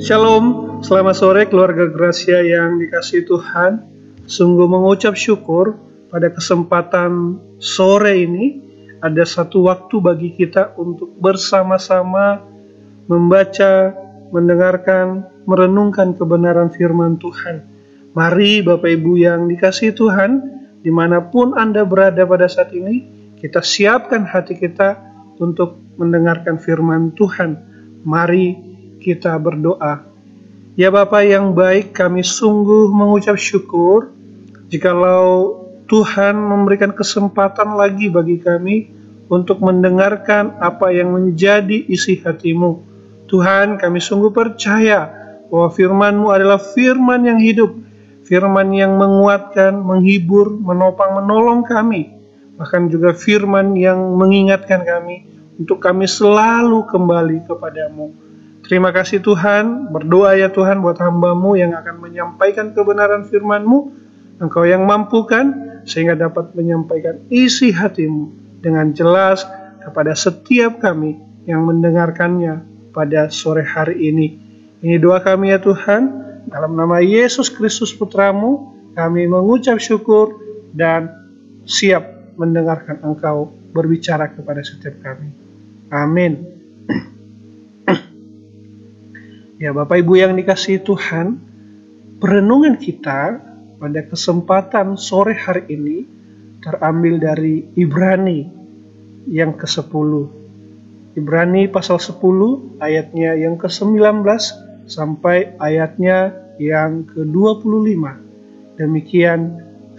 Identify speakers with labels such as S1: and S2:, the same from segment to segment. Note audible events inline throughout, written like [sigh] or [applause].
S1: Shalom, selamat sore keluarga Gracia yang dikasih Tuhan. Sungguh mengucap syukur pada kesempatan sore ini ada satu waktu bagi kita untuk bersama-sama membaca, mendengarkan, merenungkan kebenaran firman Tuhan. Mari Bapak Ibu yang dikasih Tuhan, di mana pun Anda berada pada saat ini, kita siapkan hati kita untuk mendengarkan firman Tuhan. Mari kita berdoa. Ya Bapa yang baik, kami sungguh mengucap syukur jikalau Tuhan memberikan kesempatan lagi bagi kami untuk mendengarkan apa yang menjadi isi hatimu. Tuhan, kami sungguh percaya bahwa firman-Mu adalah firman yang hidup, firman yang menguatkan, menghibur, menopang, menolong kami, bahkan juga firman yang mengingatkan kami untuk kami selalu kembali kepadamu. Terima kasih Tuhan, berdoa ya Tuhan buat hambamu yang akan menyampaikan kebenaran firmanmu. Engkau yang mampukan sehingga dapat menyampaikan isi hatimu dengan jelas kepada setiap kami yang mendengarkannya pada sore hari ini. Ini doa kami ya Tuhan, dalam nama Yesus Kristus Putramu, kami mengucap syukur dan siap mendengarkan Engkau berbicara kepada setiap kami. Amin. [clears throat] Ya Bapak Ibu yang dikasih Tuhan, perenungan kita pada kesempatan sore hari ini terambil dari Ibrani yang ke-10. Ibrani pasal 10 ayatnya yang ke-19 sampai ayatnya yang ke-25. Demikian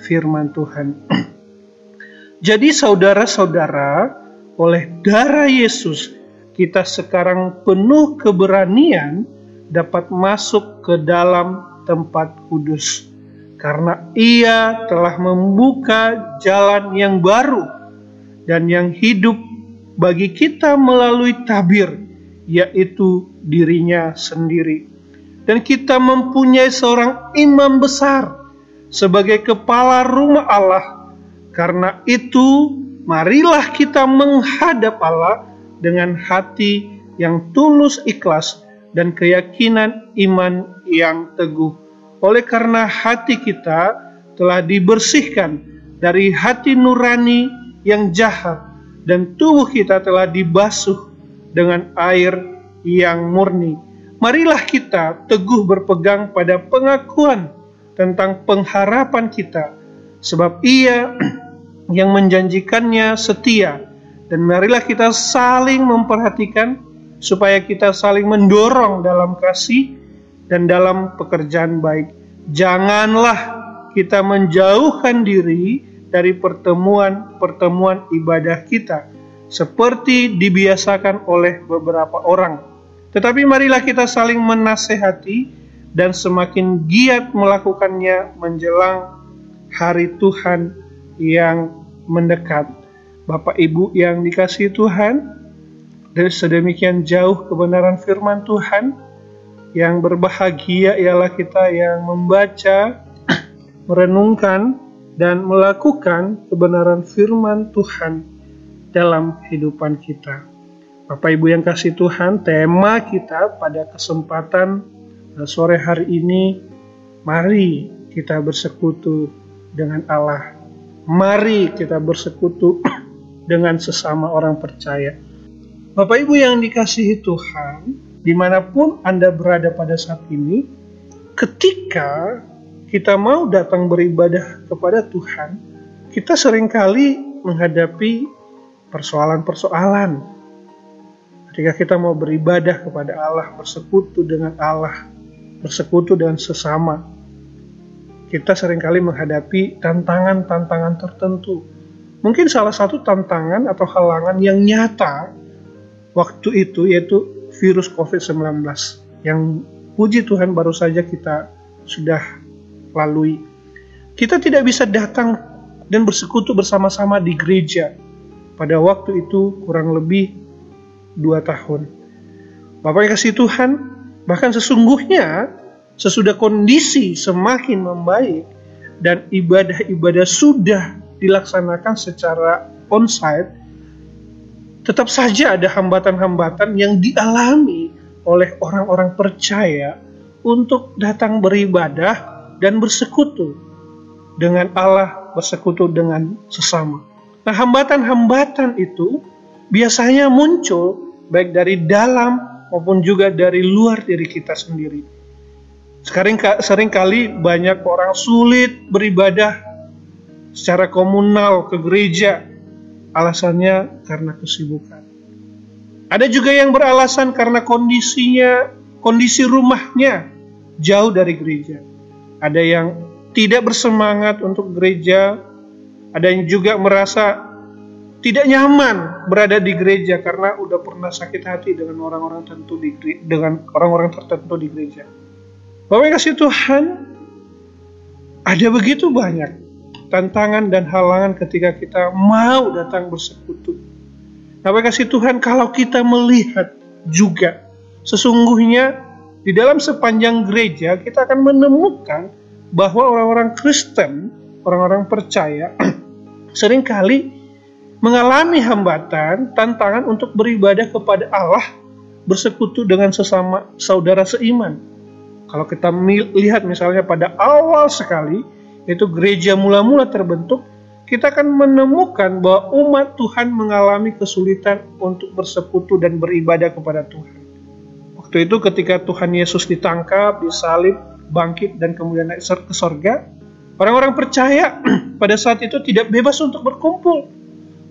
S1: firman Tuhan. [clears throat] Jadi saudara-saudara, oleh darah Yesus kita sekarang penuh keberanian dapat masuk ke dalam tempat kudus. Karena ia telah membuka jalan yang baru dan yang hidup bagi kita melalui tabir yaitu dirinya sendiri. Dan kita mempunyai seorang imam besar sebagai kepala rumah Allah. Karena itu marilah kita menghadap Allah dengan hati yang tulus ikhlas dan keyakinan iman yang teguh. Oleh karena hati kita telah dibersihkan dari hati nurani yang jahat dan tubuh kita telah dibasuh dengan air yang murni. Marilah kita teguh berpegang pada pengakuan tentang pengharapan kita, sebab Ia [clears throat] yang menjanjikannya setia, dan marilah kita saling memperhatikan supaya kita saling mendorong dalam kasih dan dalam pekerjaan baik. Janganlah kita menjauhkan diri dari pertemuan-pertemuan ibadah kita seperti dibiasakan oleh beberapa orang. Tetapi marilah kita saling menasehati dan semakin giat melakukannya menjelang hari Tuhan yang mendekat. Bapak Ibu yang dikasih Tuhan, dari sedemikian jauh kebenaran firman Tuhan yang berbahagia ialah kita yang membaca, [coughs] merenungkan, dan melakukan kebenaran firman Tuhan dalam kehidupan kita. Bapak Ibu yang kasih Tuhan, tema kita pada kesempatan sore hari ini, mari kita bersekutu dengan Allah. Mari kita bersekutu [coughs] dengan sesama orang percaya Bapak Ibu yang dikasihi Tuhan, di mana pun Anda berada pada saat ini, ketika kita mau datang beribadah kepada Tuhan, kita sering kali menghadapi persoalan-persoalan. Ketika kita mau beribadah kepada Allah, bersekutu dengan Allah, bersekutu dengan sesama, kita sering kali menghadapi tantangan-tantangan tertentu. Mungkin salah satu tantangan atau halangan yang nyata waktu itu yaitu virus COVID-19 yang puji Tuhan baru saja kita sudah lalui. Kita tidak bisa datang dan bersekutu bersama-sama di gereja pada waktu itu kurang lebih dua tahun. Bapak kasih Tuhan, bahkan sesungguhnya sesudah kondisi semakin membaik dan ibadah-ibadah sudah dilaksanakan secara onsite, tetap saja ada hambatan-hambatan yang dialami oleh orang-orang percaya untuk datang beribadah dan bersekutu dengan Allah, bersekutu dengan sesama. Nah, hambatan-hambatan itu biasanya muncul baik dari dalam maupun juga dari luar diri kita sendiri. Sering, sering kali banyak orang sulit beribadah secara komunal ke gereja. Alasannya karena kesibukan. Ada juga yang beralasan karena kondisinya, kondisi rumahnya jauh dari gereja. Ada yang tidak bersemangat untuk gereja, ada yang juga merasa tidak nyaman berada di gereja karena udah pernah sakit hati dengan orang-orang tertentu di dengan orang-orang tertentu di gereja. Bapak kasih Tuhan, ada begitu banyak tantangan dan halangan ketika kita mau datang bersekutu Nah, kasih Tuhan kalau kita melihat juga sesungguhnya di dalam sepanjang gereja kita akan menemukan bahwa orang-orang Kristen, orang-orang percaya [clears throat] sering kali mengalami hambatan, tantangan untuk beribadah kepada Allah, bersekutu dengan sesama saudara seiman. Kalau kita lihat misalnya pada awal sekali, itu gereja mula-mula terbentuk, kita akan menemukan bahwa umat Tuhan mengalami kesulitan untuk bersekutu dan beribadah kepada Tuhan. Waktu itu ketika Tuhan Yesus ditangkap, disalib, bangkit, dan kemudian naik ke sorga, orang-orang percaya [clears throat] pada saat itu tidak bebas untuk berkumpul.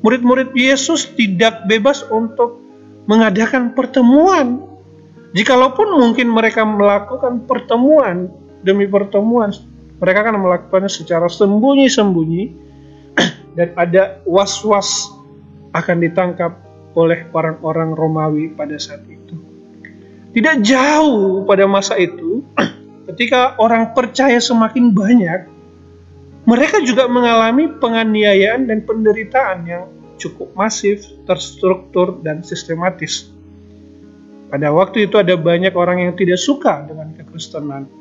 S1: Murid-murid Yesus tidak bebas untuk mengadakan pertemuan. Jikalaupun mungkin mereka melakukan pertemuan demi pertemuan, mereka akan melakukannya secara sembunyi-sembunyi, [clears throat] dan ada was-was akan ditangkap oleh orang-orang Romawi pada saat itu. Tidak jauh pada masa itu, [clears throat] ketika orang percaya semakin banyak, mereka juga mengalami penganiayaan dan penderitaan yang cukup masif, terstruktur, dan sistematis. Pada waktu itu ada banyak orang yang tidak suka dengan kekristenan.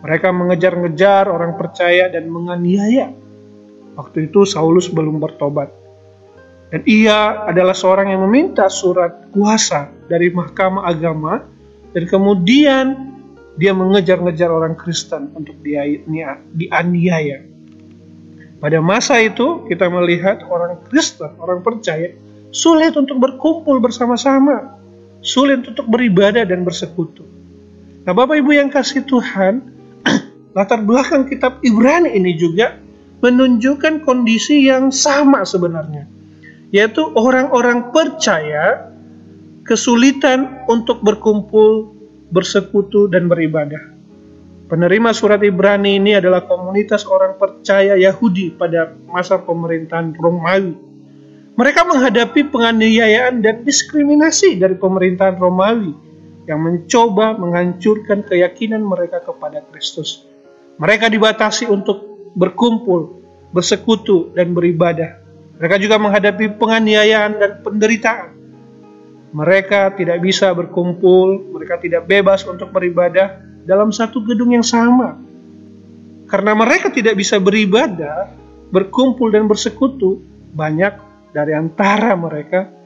S1: Mereka mengejar-ngejar orang percaya dan menganiaya Waktu itu Saulus belum bertobat. Dan ia adalah seorang yang meminta surat kuasa dari mahkamah agama dan kemudian dia mengejar-ngejar orang Kristen untuk dianiaya. Pada masa itu kita melihat orang Kristen, orang percaya sulit untuk berkumpul bersama-sama, sulit untuk beribadah dan bersekutu. Nah, Bapak Ibu yang kasih Tuhan, [coughs] latar belakang kitab Ibrani ini juga menunjukkan kondisi yang sama sebenarnya, yaitu orang-orang percaya kesulitan untuk berkumpul, bersekutu, dan beribadah. Penerima surat Ibrani ini adalah komunitas orang percaya Yahudi pada masa pemerintahan Romawi. Mereka menghadapi penganiayaan dan diskriminasi dari pemerintahan Romawi yang mencoba menghancurkan keyakinan mereka kepada Kristus. Mereka dibatasi untuk berkumpul, bersekutu, dan beribadah. Mereka juga menghadapi penganiayaan dan penderitaan. Mereka tidak bisa berkumpul, mereka tidak bebas untuk beribadah dalam satu gedung yang sama. Karena mereka tidak bisa beribadah, berkumpul dan bersekutu, banyak dari antara mereka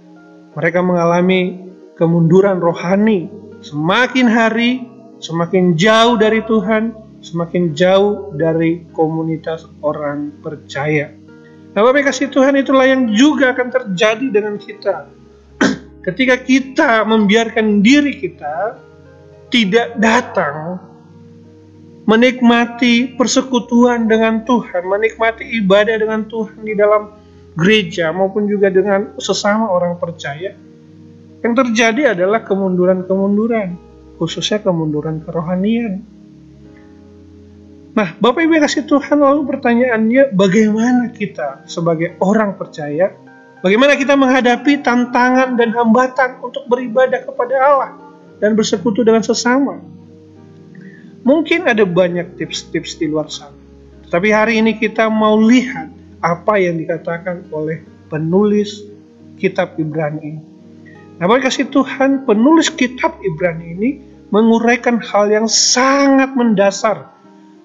S1: mereka mengalami kemunduran rohani. Semakin hari, semakin jauh dari Tuhan, semakin jauh dari komunitas orang percaya. Nah, Bapak kasih Tuhan itulah yang juga akan terjadi dengan kita. [clears throat] Ketika kita membiarkan diri kita tidak datang menikmati persekutuan dengan Tuhan, menikmati ibadah dengan Tuhan di dalam gereja maupun juga dengan sesama orang percaya, yang terjadi adalah kemunduran-kemunduran, khususnya kemunduran kerohanian. Nah, Bapak Ibu yang kasih Tuhan, lalu pertanyaannya bagaimana kita sebagai orang percaya, bagaimana kita menghadapi tantangan dan hambatan untuk beribadah kepada Allah dan bersekutu dengan sesama? Mungkin ada banyak tips-tips di luar sana. Tapi hari ini kita mau lihat apa yang dikatakan oleh penulis kitab Ibrani ini. Nah, Bapak kasih Tuhan, penulis kitab Ibrani ini menguraikan hal yang sangat mendasar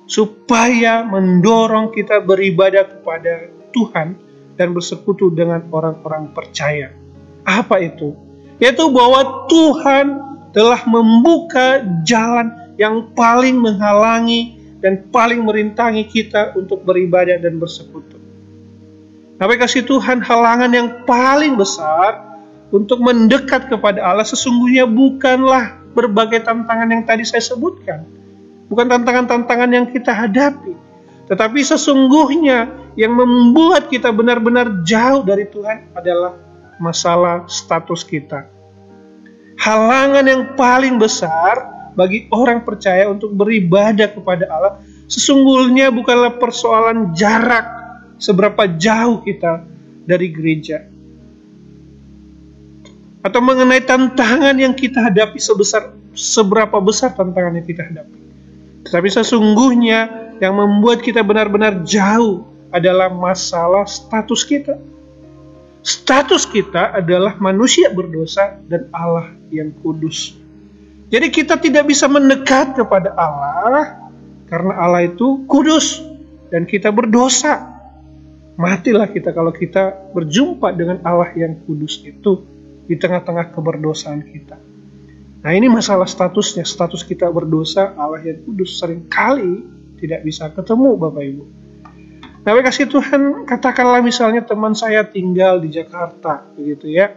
S1: supaya mendorong kita beribadah kepada Tuhan dan bersekutu dengan orang-orang percaya. Apa itu? Yaitu bahwa Tuhan telah membuka jalan yang paling menghalangi dan paling merintangi kita untuk beribadah dan bersekutu. Tapi kasih Tuhan halangan yang paling besar untuk mendekat kepada Allah sesungguhnya bukanlah berbagai tantangan yang tadi saya sebutkan. Bukan tantangan-tantangan yang kita hadapi. Tetapi sesungguhnya yang membuat kita benar-benar jauh dari Tuhan adalah masalah status kita. Halangan yang paling besar bagi orang percaya untuk beribadah kepada Allah sesungguhnya bukanlah persoalan jarak seberapa jauh kita dari gereja atau mengenai tantangan yang kita hadapi sebesar seberapa besar tantangan yang kita hadapi. Tetapi sesungguhnya yang membuat kita benar-benar jauh adalah masalah status kita. Status kita adalah manusia berdosa dan Allah yang kudus. Jadi kita tidak bisa mendekat kepada Allah karena Allah itu kudus dan kita berdosa. Matilah kita kalau kita berjumpa dengan Allah yang kudus itu di tengah-tengah keberdosaan kita. Nah ini masalah statusnya, status kita berdosa, Allah yang kudus sering kali tidak bisa ketemu Bapak Ibu. Nah kasih Tuhan, katakanlah misalnya teman saya tinggal di Jakarta, begitu ya.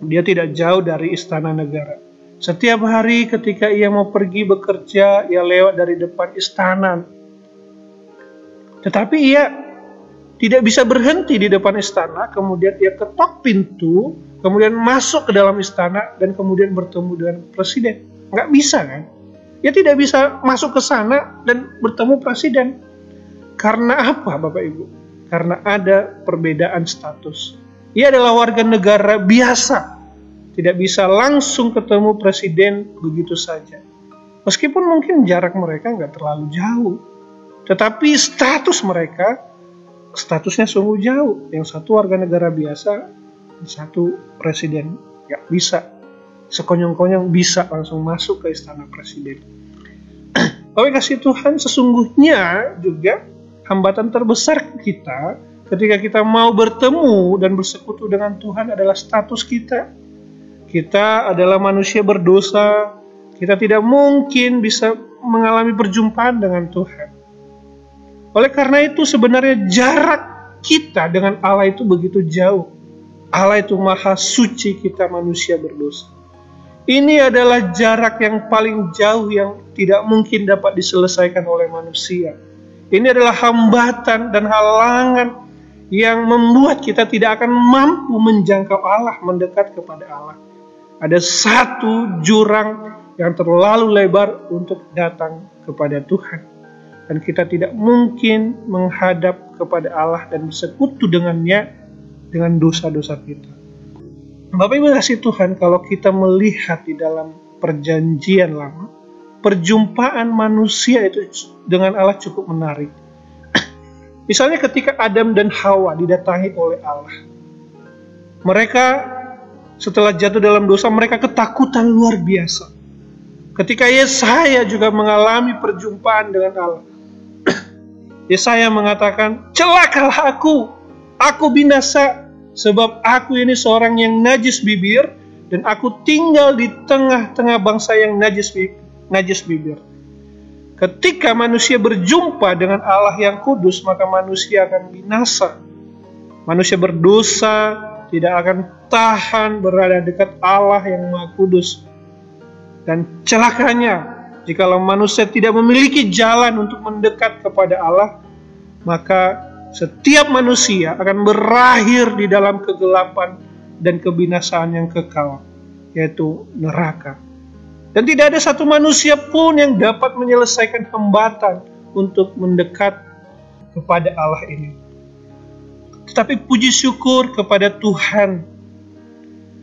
S1: Dia tidak jauh dari istana negara. Setiap hari ketika ia mau pergi bekerja, ia lewat dari depan istana. Tetapi ia tidak bisa berhenti di depan istana, kemudian ia ketok pintu, kemudian masuk ke dalam istana, dan kemudian bertemu dengan presiden. Nggak bisa kan? Ia tidak bisa masuk ke sana dan bertemu presiden. Karena apa Bapak Ibu? Karena ada perbedaan status. Ia adalah warga negara biasa, tidak bisa langsung ketemu presiden begitu saja. Meskipun mungkin jarak mereka nggak terlalu jauh, tetapi status mereka statusnya sungguh jauh. Yang satu warga negara biasa, yang satu presiden nggak bisa. Sekonyong-konyong bisa langsung masuk ke istana presiden. [clears throat] Oleh kasih Tuhan, sesungguhnya juga hambatan terbesar kita ketika kita mau bertemu dan bersekutu dengan Tuhan adalah status kita kita adalah manusia berdosa, kita tidak mungkin bisa mengalami perjumpaan dengan Tuhan. Oleh karena itu sebenarnya jarak kita dengan Allah itu begitu jauh. Allah itu maha suci, kita manusia berdosa. Ini adalah jarak yang paling jauh yang tidak mungkin dapat diselesaikan oleh manusia. Ini adalah hambatan dan halangan yang membuat kita tidak akan mampu menjangkau Allah, mendekat kepada Allah. Ada satu jurang yang terlalu lebar untuk datang kepada Tuhan. Dan kita tidak mungkin menghadap kepada Allah dan bersekutu dengannya dengan dosa-dosa kita. Bapak Ibu kasih Tuhan, kalau kita melihat di dalam perjanjian lama, perjumpaan manusia itu dengan Allah cukup menarik. [coughs] Misalnya ketika Adam dan Hawa didatangi oleh Allah. Mereka setelah jatuh dalam dosa mereka ketakutan luar biasa. Ketika Yesaya juga mengalami perjumpaan dengan Allah. Yesaya mengatakan, celakalah aku, aku binasa, sebab aku ini seorang yang najis bibir, dan aku tinggal di tengah-tengah bangsa yang najis, najis bibir. Ketika manusia berjumpa dengan Allah yang kudus, maka manusia akan binasa. Manusia berdosa, tidak akan tahan berada dekat Allah yang Maha Kudus. Dan celakanya, jikalau manusia tidak memiliki jalan untuk mendekat kepada Allah, maka setiap manusia akan berakhir di dalam kegelapan dan kebinasaan yang kekal, yaitu neraka. Dan tidak ada satu manusia pun yang dapat menyelesaikan hambatan untuk mendekat kepada Allah ini. Tetapi puji syukur kepada Tuhan.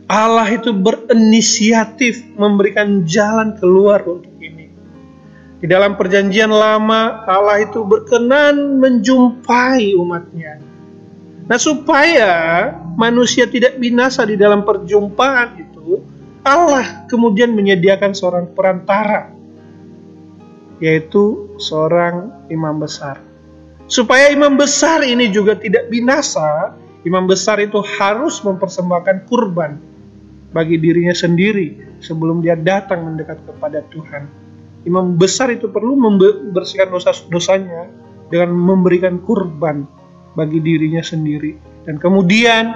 S1: Allah itu berinisiatif memberikan jalan keluar untuk. Di dalam perjanjian lama, Allah itu berkenan menjumpai umatnya. Nah supaya manusia tidak binasa di dalam perjumpaan itu, Allah kemudian menyediakan seorang perantara, yaitu seorang imam besar. Supaya imam besar ini juga tidak binasa, imam besar itu harus mempersembahkan kurban bagi dirinya sendiri sebelum dia datang mendekat kepada Tuhan. Imam besar itu perlu membersihkan dosa-dosanya dengan memberikan kurban bagi dirinya sendiri. Dan kemudian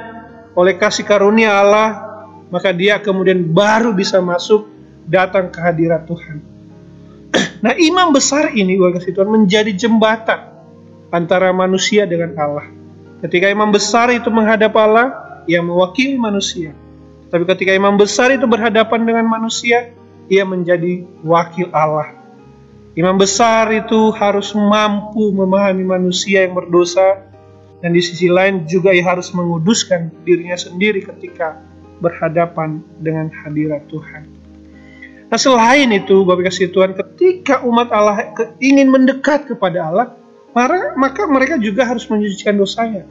S1: oleh kasih karunia Allah, maka dia kemudian baru bisa masuk datang ke hadirat Tuhan. [clears throat] Nah imam besar ini, kasih Tuhan, menjadi jembatan antara manusia dengan Allah. Ketika imam besar itu menghadap Allah, ia mewakili manusia. Tapi ketika imam besar itu berhadapan dengan manusia, ia menjadi wakil Allah. Imam besar itu harus mampu memahami manusia yang berdosa dan di sisi lain juga ia harus menguduskan dirinya sendiri ketika berhadapan dengan hadirat Tuhan. Nah selain itu Bapak kasih Tuhan ketika umat Allah ingin mendekat kepada Allah maka mereka juga harus menyucikan dosanya.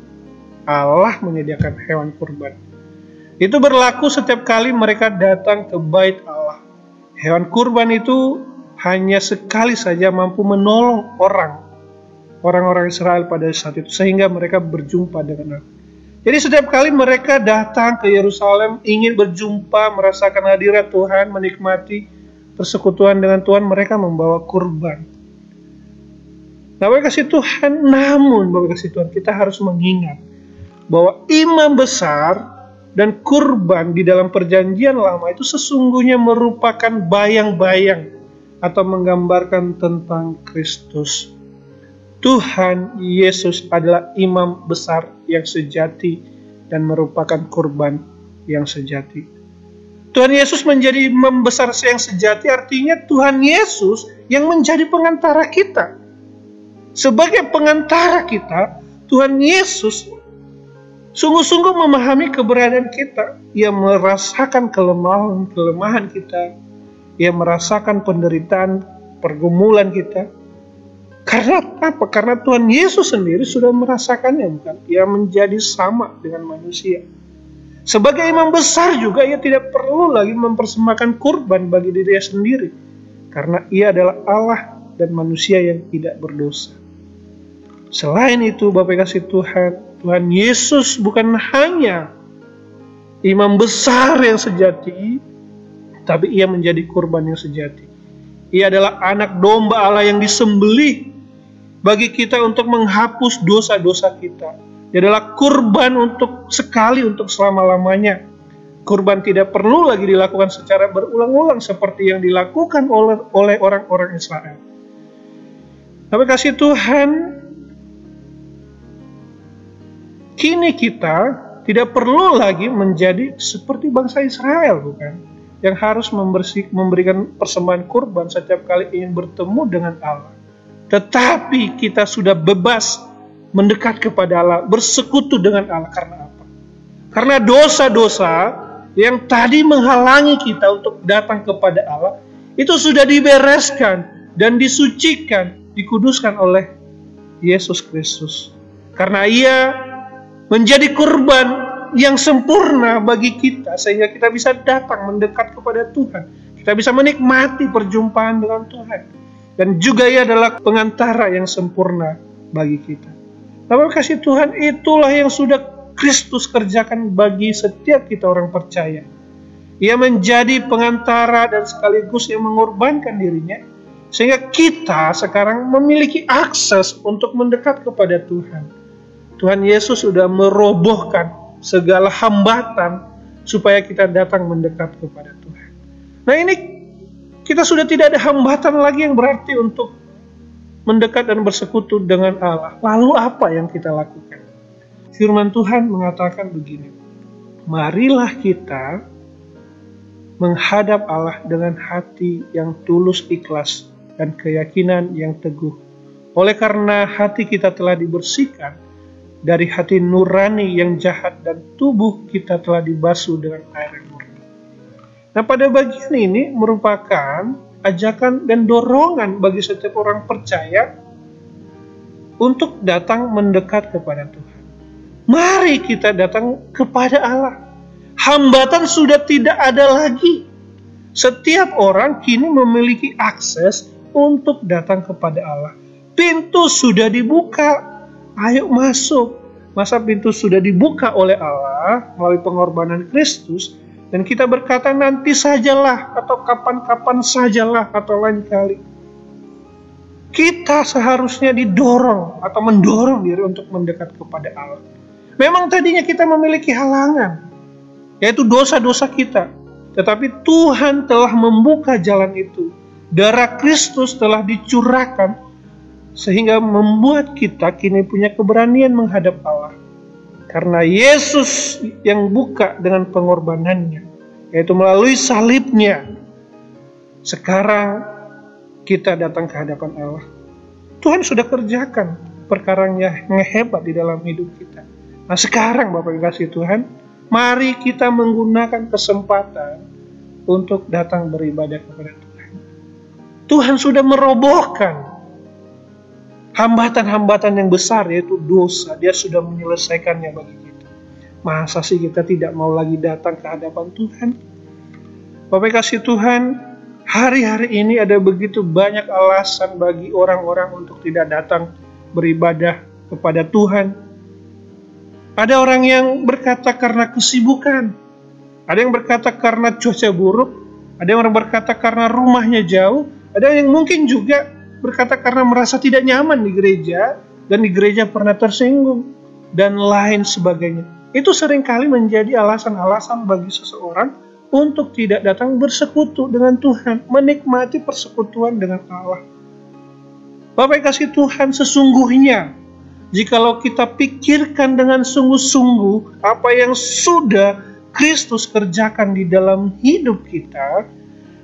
S1: Allah menyediakan hewan kurban. Itu berlaku setiap kali mereka datang ke bait Allah. Hewan kurban itu hanya sekali saja mampu menolong orang orang-orang Israel pada saat itu sehingga mereka berjumpa dengan aku. Jadi setiap kali mereka datang ke Yerusalem ingin berjumpa, merasakan hadirat Tuhan, menikmati persekutuan dengan Tuhan, mereka membawa kurban. Nah, Bapak kasih Tuhan, namun Bapak kasih Tuhan, kita harus mengingat bahwa imam besar dan kurban di dalam perjanjian lama itu sesungguhnya merupakan bayang-bayang atau menggambarkan tentang Kristus. Tuhan Yesus adalah imam besar yang sejati dan merupakan kurban yang sejati. Tuhan Yesus menjadi imam besar yang sejati artinya Tuhan Yesus yang menjadi pengantara kita. Sebagai pengantara kita, Tuhan Yesus sungguh-sungguh memahami keberadaan kita. Ia merasakan kelemahan-kelemahan kita. Ia merasakan penderitaan pergumulan kita karena apa? Karena Tuhan Yesus sendiri sudah merasakannya, bukan? Ia menjadi sama dengan manusia. Sebagai imam besar juga ia tidak perlu lagi mempersembahkan kurban bagi dirinya sendiri. Karena ia adalah Allah dan manusia yang tidak berdosa. Selain itu Bapak kasih Tuhan, Tuhan Yesus bukan hanya imam besar yang sejati, tapi ia menjadi kurban yang sejati. Ia adalah anak domba Allah yang disembelih bagi kita untuk menghapus dosa-dosa kita. Dia adalah kurban untuk sekali untuk selama-lamanya. Kurban tidak perlu lagi dilakukan secara berulang-ulang seperti yang dilakukan oleh orang-orang Israel. Tapi kasih Tuhan, kini kita tidak perlu lagi menjadi seperti bangsa Israel, bukan? Yang harus membersih, memberikan persembahan kurban setiap kali ingin bertemu dengan Allah. Tetapi kita sudah bebas mendekat kepada Allah, bersekutu dengan Allah karena apa? Karena dosa-dosa yang tadi menghalangi kita untuk datang kepada Allah itu sudah dibereskan dan disucikan, dikuduskan oleh Yesus Kristus. Karena ia menjadi kurban yang sempurna bagi kita sehingga kita bisa datang mendekat kepada Tuhan. Kita bisa menikmati perjumpaan dengan Tuhan dan juga ia adalah pengantara yang sempurna bagi kita. Tapi kasih Tuhan itulah yang sudah Kristus kerjakan bagi setiap kita orang percaya. Ia menjadi pengantara dan sekaligus yang mengorbankan dirinya sehingga kita sekarang memiliki akses untuk mendekat kepada Tuhan. Tuhan Yesus sudah merobohkan segala hambatan supaya kita datang mendekat kepada Tuhan. Nah ini kita sudah tidak ada hambatan lagi yang berarti untuk mendekat dan bersekutu dengan Allah. Lalu apa yang kita lakukan? Firman Tuhan mengatakan begini, marilah kita menghadap Allah dengan hati yang tulus ikhlas dan keyakinan yang teguh. Oleh karena hati kita telah dibersihkan dari hati nurani yang jahat dan tubuh kita telah dibasuh dengan air yang Nah, pada bagian ini merupakan ajakan dan dorongan bagi setiap orang percaya untuk datang mendekat kepada Tuhan. Mari kita datang kepada Allah. Hambatan sudah tidak ada lagi. Setiap orang kini memiliki akses untuk datang kepada Allah. Pintu sudah dibuka. Ayo masuk. Masa pintu sudah dibuka oleh Allah melalui pengorbanan Kristus, Dan kita berkata nanti sajalah atau kapan-kapan sajalah atau lain kali. Kita seharusnya didorong atau mendorong diri untuk mendekat kepada Allah. Memang tadinya kita memiliki halangan, yaitu dosa-dosa kita. Tetapi Tuhan telah membuka jalan itu. Darah Kristus telah dicurahkan sehingga membuat kita kini punya keberanian menghadap Allah. Karena Yesus yang buka dengan pengorbanannya, yaitu melalui salibnya. Sekarang kita datang ke hadapan Allah. Tuhan sudah kerjakan perkara yang hebat di dalam hidup kita. Nah sekarang Bapak kasih Tuhan, mari kita menggunakan kesempatan untuk datang beribadah kepada Tuhan. Tuhan sudah merobohkan hambatan-hambatan yang besar yaitu dosa, dia sudah menyelesaikannya bagi kita. Masa sih kita tidak mau lagi datang ke hadapan Tuhan? Bapak kasih Tuhan, hari-hari ini ada begitu banyak alasan bagi orang-orang untuk tidak datang beribadah kepada Tuhan. Ada orang yang berkata karena kesibukan, ada yang berkata karena cuaca buruk, ada yang berkata karena rumahnya jauh, ada yang mungkin juga berkata karena merasa tidak nyaman di gereja dan di gereja pernah tersinggung dan lain sebagainya. Itu sering kali menjadi alasan-alasan bagi seseorang untuk tidak datang bersekutu dengan Tuhan, menikmati persekutuan dengan Allah. Bapak kasih Tuhan sesungguhnya, jikalau kita pikirkan dengan sungguh-sungguh apa yang sudah Kristus kerjakan di dalam hidup kita,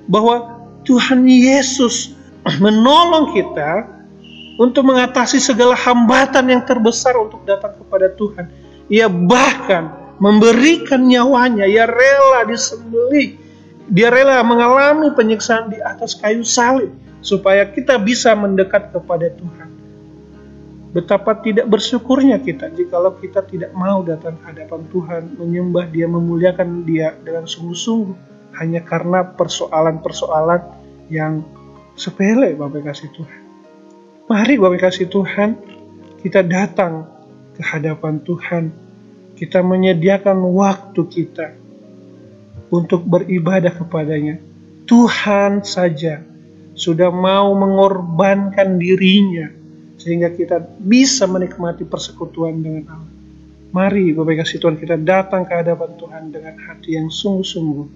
S1: bahwa Tuhan Yesus menolong kita untuk mengatasi segala hambatan yang terbesar untuk datang kepada Tuhan. Ia bahkan memberikan nyawanya, ia rela disembelih, dia rela mengalami penyiksaan di atas kayu salib supaya kita bisa mendekat kepada Tuhan. Betapa tidak bersyukurnya kita jikalau kita tidak mau datang hadapan Tuhan, menyembah Dia, memuliakan Dia dengan sungguh-sungguh hanya karena persoalan-persoalan yang sepele Bapak kasih Tuhan. Mari Bapak kasih Tuhan, kita datang ke hadapan Tuhan. Kita menyediakan waktu kita untuk beribadah kepadanya. Tuhan saja sudah mau mengorbankan dirinya sehingga kita bisa menikmati persekutuan dengan Allah. Mari Bapak kasih Tuhan kita datang ke hadapan Tuhan dengan hati yang sungguh-sungguh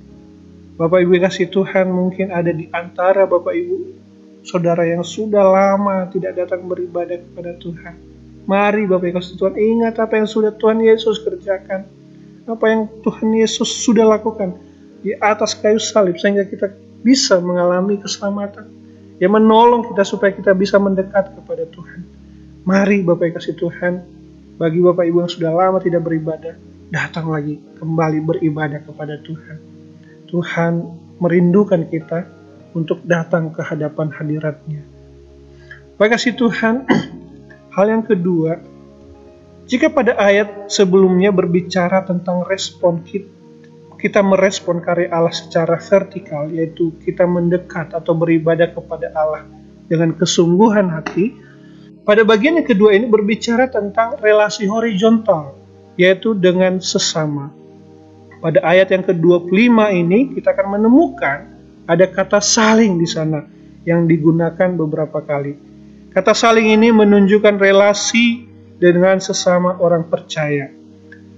S1: Bapak Ibu kasih Tuhan mungkin ada di antara Bapak Ibu saudara yang sudah lama tidak datang beribadah kepada Tuhan. Mari Bapak Ibu kasih Tuhan ingat apa yang sudah Tuhan Yesus kerjakan. Apa yang Tuhan Yesus sudah lakukan di atas kayu salib sehingga kita bisa mengalami keselamatan. Yang menolong kita supaya kita bisa mendekat kepada Tuhan. Mari Bapak Ibu kasih Tuhan bagi Bapak Ibu yang sudah lama tidak beribadah, datang lagi kembali beribadah kepada Tuhan. Tuhan merindukan kita untuk datang ke hadapan hadiratnya. Baik kasih Tuhan, [clears throat] hal yang kedua, jika pada ayat sebelumnya berbicara tentang respon kita, kita merespon karya Allah secara vertikal, yaitu kita mendekat atau beribadah kepada Allah dengan kesungguhan hati. Pada bagian yang kedua ini berbicara tentang relasi horizontal, yaitu dengan sesama. Pada ayat yang ke-25 ini kita akan menemukan ada kata saling di sana yang digunakan beberapa kali. Kata saling ini menunjukkan relasi dengan sesama orang percaya.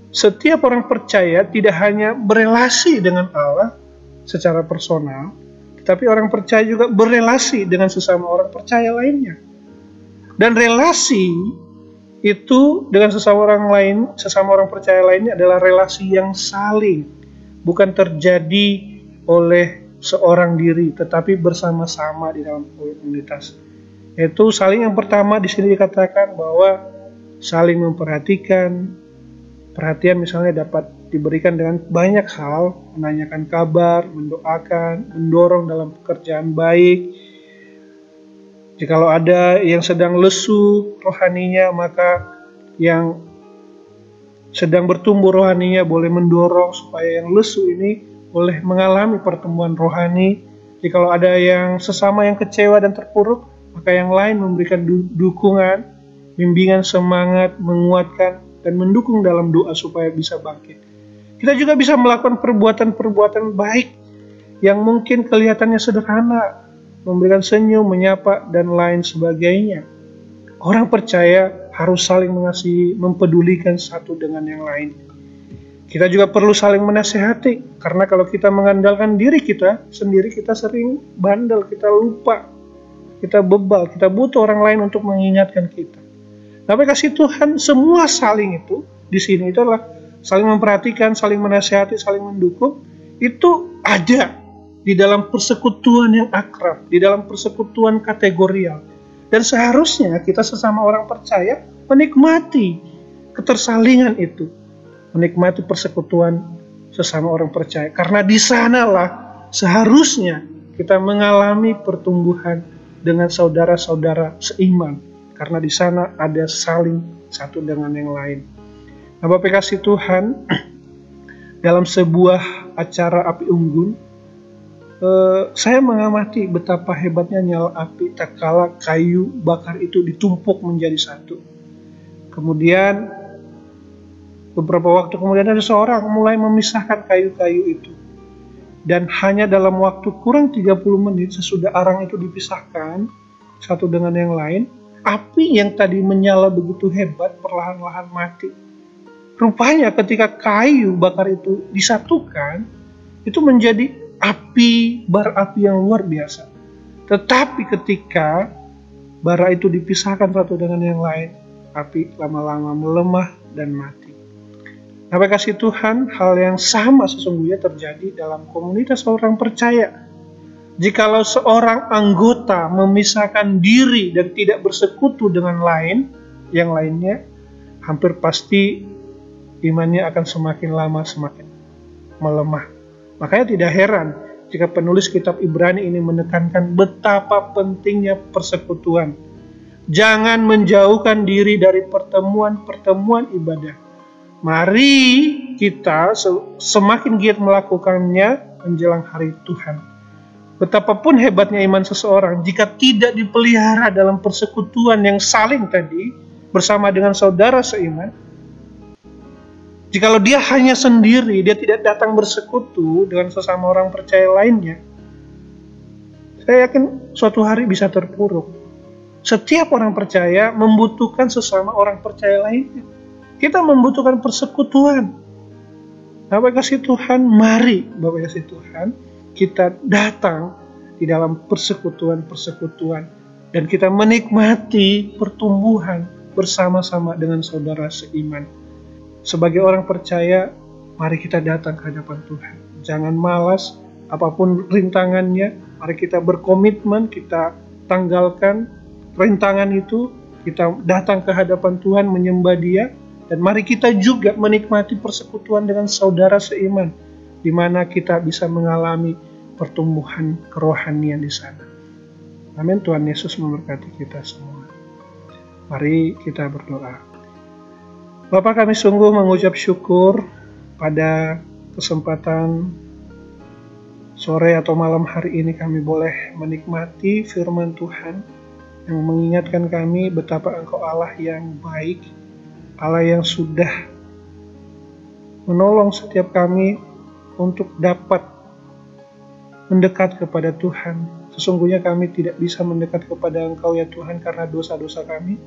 S1: Setiap orang percaya tidak hanya berelasi dengan Allah secara personal, tetapi orang percaya juga berelasi dengan sesama orang percaya lainnya. Dan relasi itu dengan sesama orang lain, sesama orang percaya lainnya adalah relasi yang saling, bukan terjadi oleh seorang diri, tetapi bersama-sama di dalam komunitas. Itu saling yang pertama di sini dikatakan bahwa saling memperhatikan, perhatian misalnya dapat diberikan dengan banyak hal, menanyakan kabar, mendoakan, mendorong dalam pekerjaan baik, Jikalau ada yang sedang lesu rohaninya, maka yang sedang bertumbuh rohaninya boleh mendorong supaya yang lesu ini boleh mengalami pertemuan rohani. Jikalau ada yang sesama yang kecewa dan terpuruk, maka yang lain memberikan du dukungan, bimbingan semangat, menguatkan, dan mendukung dalam doa supaya bisa bangkit. Kita juga bisa melakukan perbuatan-perbuatan baik yang mungkin kelihatannya sederhana, memberikan senyum, menyapa, dan lain sebagainya. Orang percaya harus saling mengasihi, mempedulikan satu dengan yang lain. Kita juga perlu saling menasehati, karena kalau kita mengandalkan diri kita sendiri, kita sering bandel, kita lupa, kita bebal, kita butuh orang lain untuk mengingatkan kita. Tapi kasih Tuhan semua saling itu di sini itu adalah saling memperhatikan, saling menasehati, saling mendukung, itu ada di dalam persekutuan yang akrab, di dalam persekutuan kategorial. Dan seharusnya kita sesama orang percaya menikmati ketersalingan itu, menikmati persekutuan sesama orang percaya. Karena di sanalah seharusnya kita mengalami pertumbuhan dengan saudara-saudara seiman. Karena di sana ada saling satu dengan yang lain. Nah, Bapak kasih Tuhan, [clears throat] dalam sebuah acara api unggun, eh, saya mengamati betapa hebatnya nyala api tak kala kayu bakar itu ditumpuk menjadi satu. Kemudian beberapa waktu kemudian ada seorang mulai memisahkan kayu-kayu itu. Dan hanya dalam waktu kurang 30 menit sesudah arang itu dipisahkan satu dengan yang lain, api yang tadi menyala begitu hebat perlahan-lahan mati Rupanya ketika kayu bakar itu disatukan, itu menjadi api, bara api yang luar biasa. Tetapi ketika bara itu dipisahkan satu dengan yang lain, api lama-lama melemah dan mati. Nah, kasih Tuhan, hal yang sama sesungguhnya terjadi dalam komunitas orang percaya. Jikalau seorang anggota memisahkan diri dan tidak bersekutu dengan lain, yang lainnya hampir pasti imannya akan semakin lama semakin melemah. Makanya tidak heran jika penulis kitab Ibrani ini menekankan betapa pentingnya persekutuan. Jangan menjauhkan diri dari pertemuan-pertemuan ibadah. Mari kita semakin giat melakukannya menjelang hari Tuhan. Betapapun hebatnya iman seseorang, jika tidak dipelihara dalam persekutuan yang saling tadi bersama dengan saudara seiman, Jikalau dia hanya sendiri, dia tidak datang bersekutu dengan sesama orang percaya lainnya, saya yakin suatu hari bisa terpuruk. Setiap orang percaya membutuhkan sesama orang percaya lainnya. Kita membutuhkan persekutuan. Bapak kasih Tuhan, mari Bapak kasih Tuhan, kita datang di dalam persekutuan-persekutuan dan kita menikmati pertumbuhan bersama-sama dengan saudara seiman. Sebagai orang percaya, mari kita datang ke hadapan Tuhan. Jangan malas, apa pun rintangannya, mari kita berkomitmen, kita tanggalkan rintangan itu, kita datang ke hadapan Tuhan menyembah Dia, dan mari kita juga menikmati persekutuan dengan saudara seiman, di mana kita bisa mengalami pertumbuhan kerohanian di sana. Amin. Tuhan Yesus memberkati kita semua. Mari kita berdoa. Bapak kami sungguh mengucap syukur pada kesempatan sore atau malam hari ini kami boleh menikmati firman Tuhan yang mengingatkan kami betapa Engkau Allah yang baik, Allah yang sudah menolong setiap kami untuk dapat mendekat kepada Tuhan. Sesungguhnya kami tidak bisa mendekat kepada Engkau ya Tuhan karena dosa-dosa kami,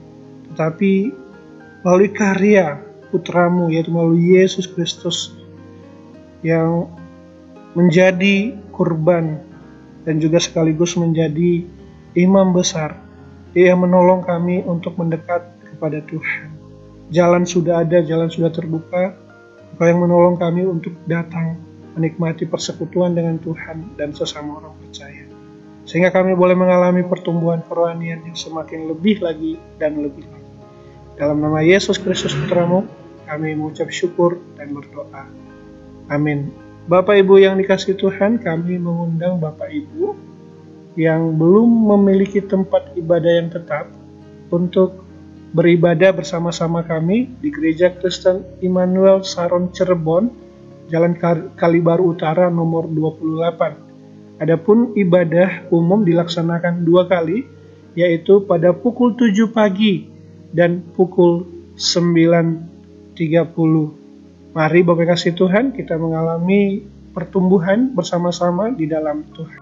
S1: tetapi melalui karya putramu yaitu melalui Yesus Kristus yang menjadi kurban dan juga sekaligus menjadi imam besar. Yang menolong kami untuk mendekat kepada Tuhan. Jalan sudah ada, jalan sudah terbuka. Engkau yang menolong kami untuk datang menikmati persekutuan dengan Tuhan dan sesama orang percaya. Sehingga kami boleh mengalami pertumbuhan kerohanian yang semakin lebih lagi dan lebih lagi dalam nama Yesus Kristus Putramu, kami mengucap syukur dan berdoa. Amin. Bapak Ibu yang dikasih Tuhan, kami mengundang Bapak Ibu yang belum memiliki tempat ibadah yang tetap untuk beribadah bersama-sama kami di Gereja Kristen Immanuel Saron Cirebon, Jalan Kalibaru Utara nomor 28. Adapun ibadah umum dilaksanakan dua kali, yaitu pada pukul 7 pagi dan pukul 9.30 Mari Bapak kasih Tuhan kita mengalami pertumbuhan bersama-sama di dalam Tuhan.